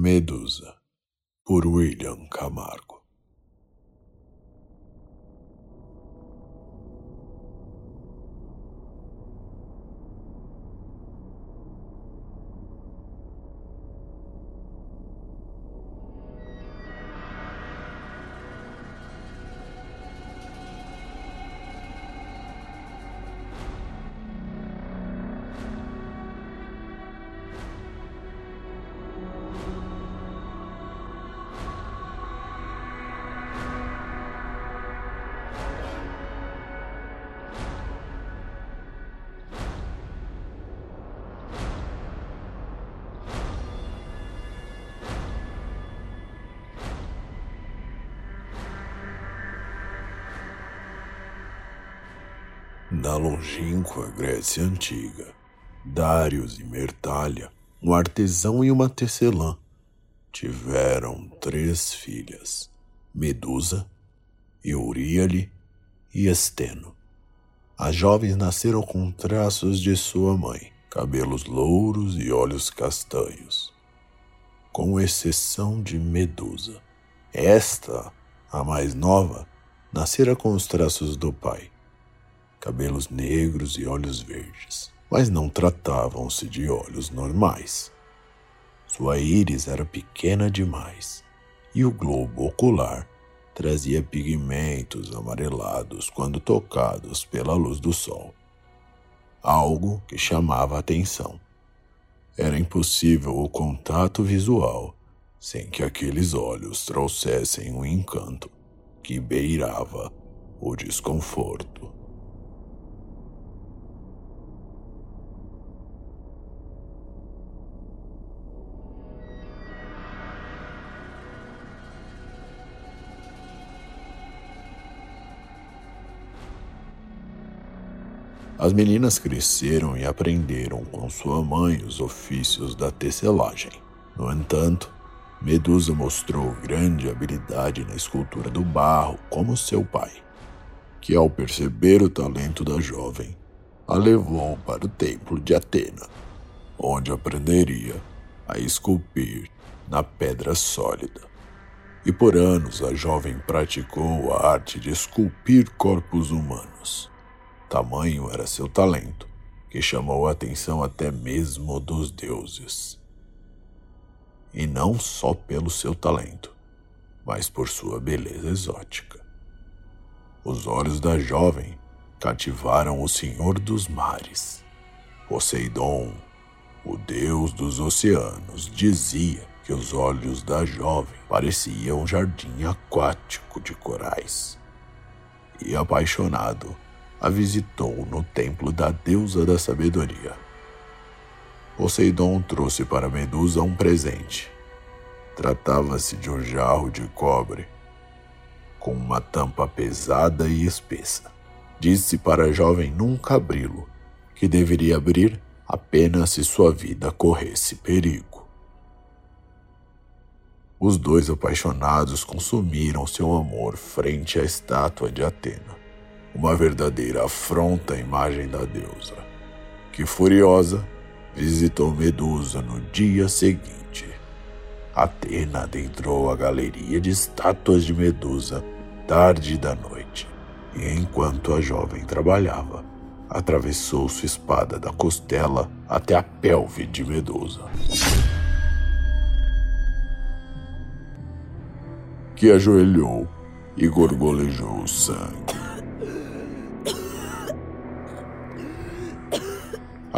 Medusa, por William Camargo. Na longínqua Grécia Antiga, Dários e Mertália, um artesão e uma tecelã, tiveram três filhas, Medusa, Euríale e Esteno. As jovens nasceram com traços de sua mãe, cabelos louros e olhos castanhos, com exceção de Medusa. Esta, a mais nova, nascera com os traços do pai cabelos negros e olhos verdes, mas não tratavam-se de olhos normais. Sua íris era pequena demais e o globo ocular trazia pigmentos amarelados quando tocados pela luz do sol. Algo que chamava a atenção. Era impossível o contato visual sem que aqueles olhos trouxessem um encanto que beirava o desconforto. As meninas cresceram e aprenderam com sua mãe os ofícios da tecelagem. No entanto, Medusa mostrou grande habilidade na escultura do barro, como seu pai, que, ao perceber o talento da jovem, a levou para o templo de Atena, onde aprenderia a esculpir na pedra sólida. E por anos a jovem praticou a arte de esculpir corpos humanos. Tamanho era seu talento, que chamou a atenção até mesmo dos deuses. E não só pelo seu talento, mas por sua beleza exótica. Os olhos da jovem cativaram o Senhor dos Mares. Poseidon, o deus dos oceanos, dizia que os olhos da jovem pareciam um jardim aquático de corais. E apaixonado, a visitou no templo da deusa da sabedoria. Poseidon trouxe para Medusa um presente. Tratava-se de um jarro de cobre com uma tampa pesada e espessa. Disse para a jovem nunca abri-lo, que deveria abrir apenas se sua vida corresse perigo. Os dois apaixonados consumiram seu amor frente à estátua de Atena uma verdadeira afronta à imagem da deusa, que furiosa visitou Medusa no dia seguinte. Atena adentrou a galeria de estátuas de Medusa tarde da noite, e enquanto a jovem trabalhava, atravessou sua espada da costela até a pelve de Medusa. Que ajoelhou e gorgolejou sangue.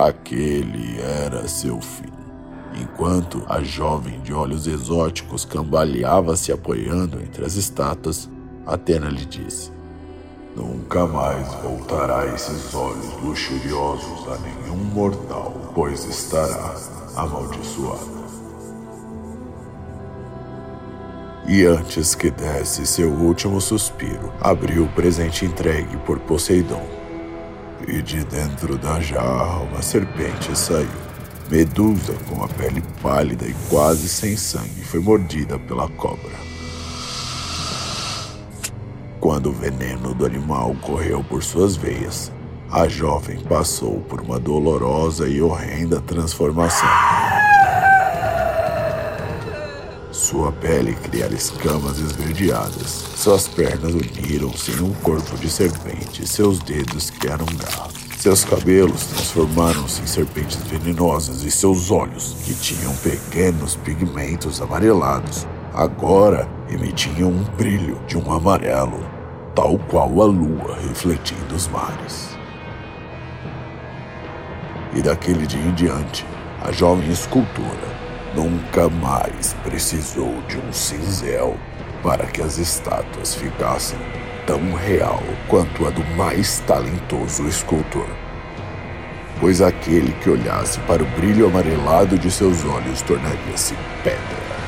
Aquele era seu fim. Enquanto a jovem de olhos exóticos cambaleava se apoiando entre as estátuas, Atena lhe disse: Nunca mais voltará esses olhos luxuriosos a nenhum mortal, pois estará amaldiçoada. e antes que desse seu último suspiro, abriu o presente entregue por Poseidon. E de dentro da jarra uma serpente saiu. Medusa, com a pele pálida e quase sem sangue, foi mordida pela cobra. Quando o veneno do animal correu por suas veias, a jovem passou por uma dolorosa e horrenda transformação. Sua pele criara escamas esverdeadas, suas pernas uniram-se em um corpo de serpente seus dedos criaram garras. Seus cabelos transformaram-se em serpentes venenosas e seus olhos, que tinham pequenos pigmentos amarelados, agora emitiam um brilho de um amarelo, tal qual a lua refletindo os mares. E daquele dia em diante, a jovem escultora nunca mais precisou de um cinzel para que as estátuas ficassem tão real quanto a do mais talentoso escultor. Pois aquele que olhasse para o brilho amarelado de seus olhos tornaria-se pedra.